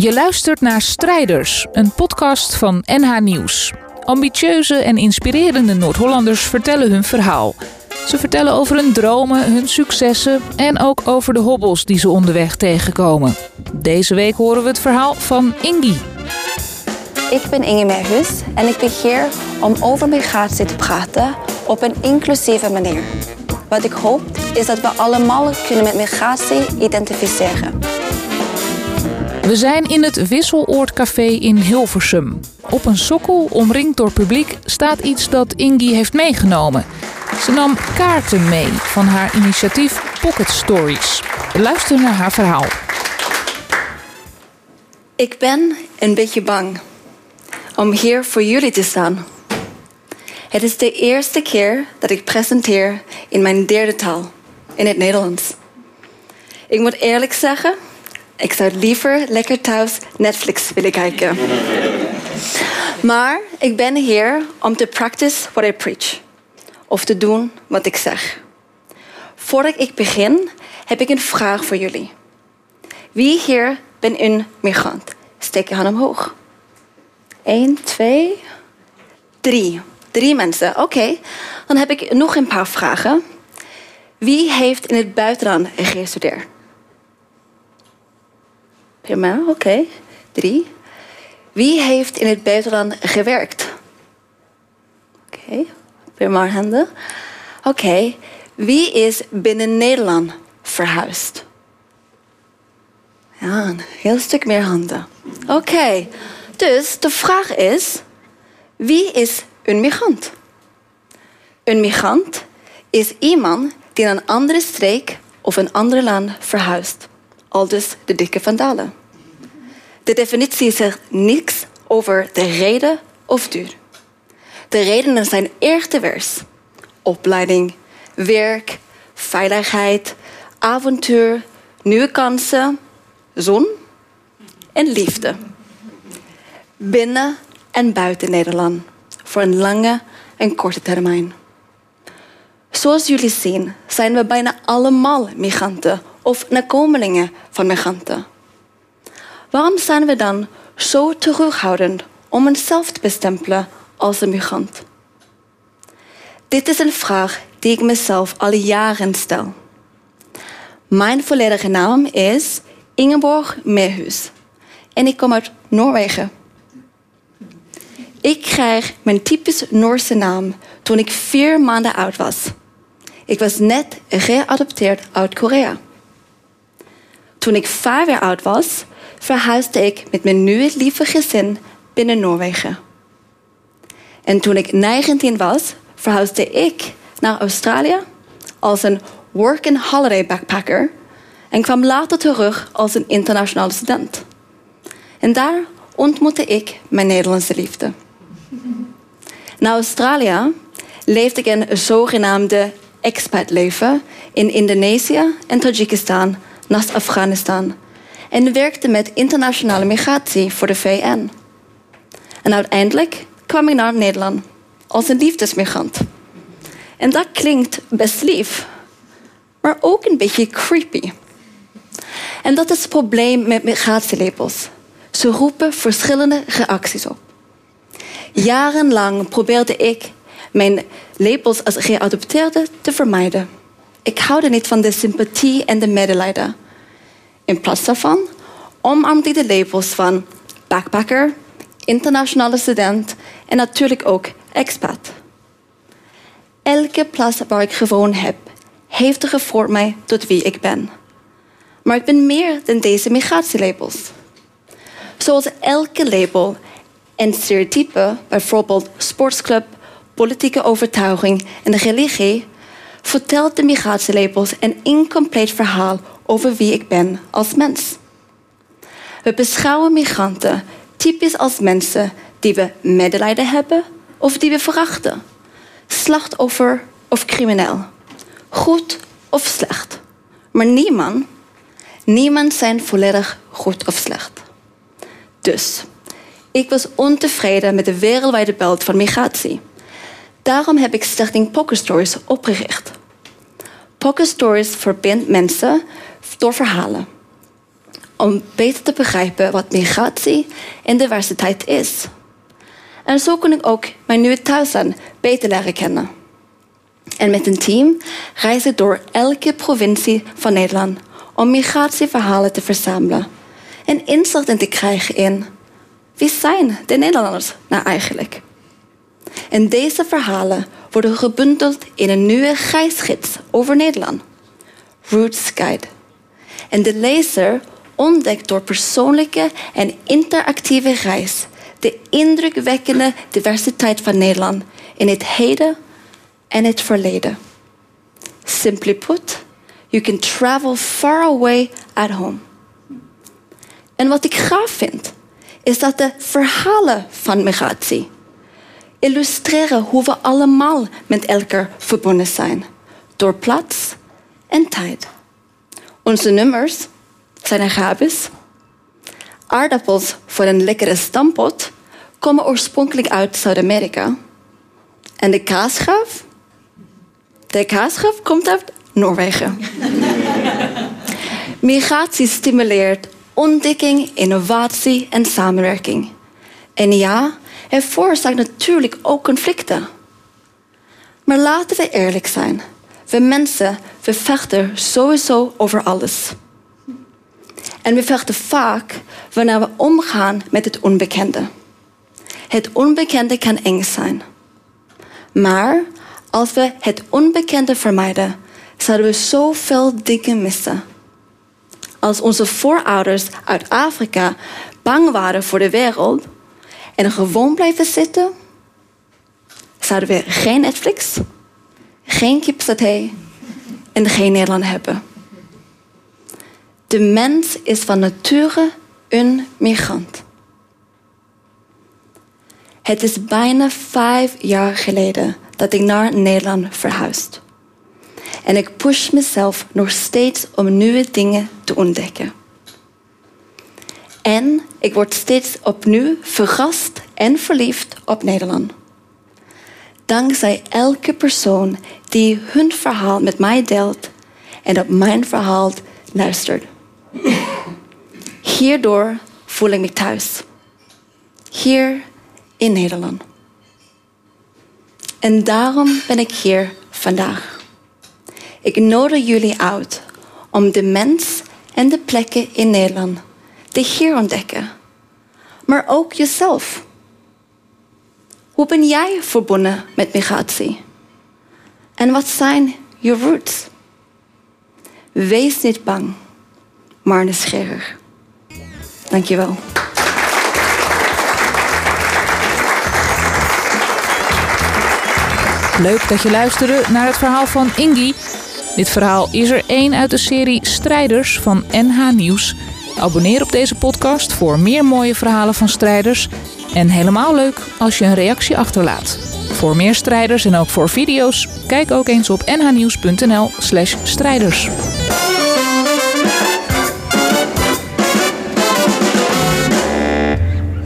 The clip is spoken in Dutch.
Je luistert naar Strijders, een podcast van NH Nieuws. Ambitieuze en inspirerende Noord-Hollanders vertellen hun verhaal. Ze vertellen over hun dromen, hun successen en ook over de hobbels die ze onderweg tegenkomen. Deze week horen we het verhaal van Ingi. Ik ben Inge Merhus en ik ben hier om over migratie te praten op een inclusieve manier. Wat ik hoop is dat we allemaal kunnen met migratie identificeren. We zijn in het Wisseloord Café in Hilversum. Op een sokkel, omringd door publiek, staat iets dat Ingi heeft meegenomen. Ze nam kaarten mee van haar initiatief Pocket Stories. Luister naar haar verhaal. Ik ben een beetje bang om hier voor jullie te staan. Het is de eerste keer dat ik presenteer in mijn derde taal, in het Nederlands. Ik moet eerlijk zeggen, ik zou liever lekker thuis Netflix willen kijken. Maar ik ben hier om te practice what I preach. Of te doen wat ik zeg. Voordat ik begin, heb ik een vraag voor jullie. Wie hier ben een migrant? Steek je hand omhoog. Eén, twee, drie. Drie mensen, oké. Dan heb ik nog een paar vragen. Wie heeft in het buitenland gestudeerd? Prima, oké. Drie. Wie heeft in het buitenland gewerkt? Oké, okay. prima handen. Oké. Wie is binnen Nederland verhuisd? Ja, een heel stuk meer handen. Oké. Dus de vraag is: wie is een migrant? Een migrant is iemand die naar een andere streek of een ander land verhuist. Al dus de dikke vandalen. De definitie zegt niks over de reden of duur. De redenen zijn erg divers. Opleiding, werk, veiligheid, avontuur, nieuwe kansen, zon en liefde. Binnen en buiten Nederland. Voor een lange en korte termijn. Zoals jullie zien zijn we bijna allemaal migranten of nakomelingen van migranten. Waarom zijn we dan zo terughoudend om onszelf te bestempelen als een migrant? Dit is een vraag die ik mezelf al jaren stel. Mijn volledige naam is Ingeborg Mehus en ik kom uit Noorwegen. Ik kreeg mijn typisch Noorse naam toen ik vier maanden oud was. Ik was net geadopteerd uit Korea. Toen ik vijf jaar oud was, verhuisde ik met mijn nieuwe lieve gezin binnen Noorwegen. En toen ik 19 was, verhuisde ik naar Australië als een work and holiday backpacker en kwam later terug als een internationale student. En daar ontmoette ik mijn Nederlandse liefde. Na Australië leefde ik een zogenaamde expatleven in Indonesië en Tajikistan naast Afghanistan en werkte met internationale migratie voor de VN. En uiteindelijk kwam ik naar Nederland als een liefdesmigrant. En dat klinkt best lief, maar ook een beetje creepy. En dat is het probleem met migratielabels. Ze roepen verschillende reacties op. Jarenlang probeerde ik mijn labels als geadopteerde te vermijden. Ik houde niet van de sympathie en de medelijden. In plaats daarvan omarmde ik de labels van backpacker, internationale student en natuurlijk ook expat. Elke plaats waar ik gewoond heb, heeft er gevormd mij tot wie ik ben. Maar ik ben meer dan deze migratielabels. Zoals elke label en stereotype, bijvoorbeeld sportsclub, politieke overtuiging en religie, vertelt de migratielabels een incompleet verhaal over wie ik ben als mens. We beschouwen migranten typisch als mensen die we medelijden hebben of die we verachten. Slachtoffer of crimineel. Goed of slecht. Maar niemand, niemand zijn volledig goed of slecht. Dus, ik was ontevreden met de wereldwijde beeld van migratie. Daarom heb ik Stichting Poker Stories opgericht. Pocket Stories verbindt mensen door verhalen. om beter te begrijpen wat migratie en diversiteit is. En zo kon ik ook mijn nieuwe thuisland beter leren kennen. En met een team reis ik door elke provincie van Nederland om migratieverhalen te verzamelen en inzicht in te krijgen in wie zijn de Nederlanders nou eigenlijk? En deze verhalen worden gebundeld in een nieuwe reisgids over Nederland, Roots Guide. En de lezer ontdekt door persoonlijke en interactieve reis de indrukwekkende diversiteit van Nederland in het heden en het verleden. Simply put, you can travel far away at home. En wat ik gaaf vind, is dat de verhalen van migratie illustreren hoe we allemaal met elkaar verbonden zijn, door plaats en tijd. Onze nummers zijn Arabisch. Aardappels voor een lekkere stampot komen oorspronkelijk uit Zuid-Amerika. En de kaasgraaf? De kaasgraaf komt uit Noorwegen. Migratie stimuleert ontdekking, innovatie en samenwerking. En ja, het veroorzaakt natuurlijk ook conflicten. Maar laten we eerlijk zijn. We mensen, we vechten sowieso over alles. En we vechten vaak wanneer we omgaan met het onbekende. Het onbekende kan eng zijn. Maar als we het onbekende vermijden, zouden we zoveel dingen missen. Als onze voorouders uit Afrika bang waren voor de wereld en gewoon blijven zitten, zouden we geen Netflix, geen kipsaté en geen Nederland hebben. De mens is van nature een migrant. Het is bijna vijf jaar geleden dat ik naar Nederland verhuisd. En ik push mezelf nog steeds om nieuwe dingen te ontdekken. En ik word steeds opnieuw verrast en verliefd op Nederland. Dankzij elke persoon die hun verhaal met mij deelt en op mijn verhaal luistert. Hierdoor voel ik me thuis. Hier in Nederland. En daarom ben ik hier vandaag. Ik nodig jullie uit om de mens en de plekken in Nederland te hier ontdekken. Maar ook jezelf. Hoe ben jij verbonden met migratie? En wat zijn je roots? Wees niet bang, maar nieuwsgierig. Dankjewel. Leuk dat je luisterde naar het verhaal van Ingi. Dit verhaal is er één uit de serie Strijders van NH Nieuws. Abonneer op deze podcast voor meer mooie verhalen van strijders. En helemaal leuk als je een reactie achterlaat. Voor meer strijders en ook voor video's, kijk ook eens op nhnieuws.nl/strijders.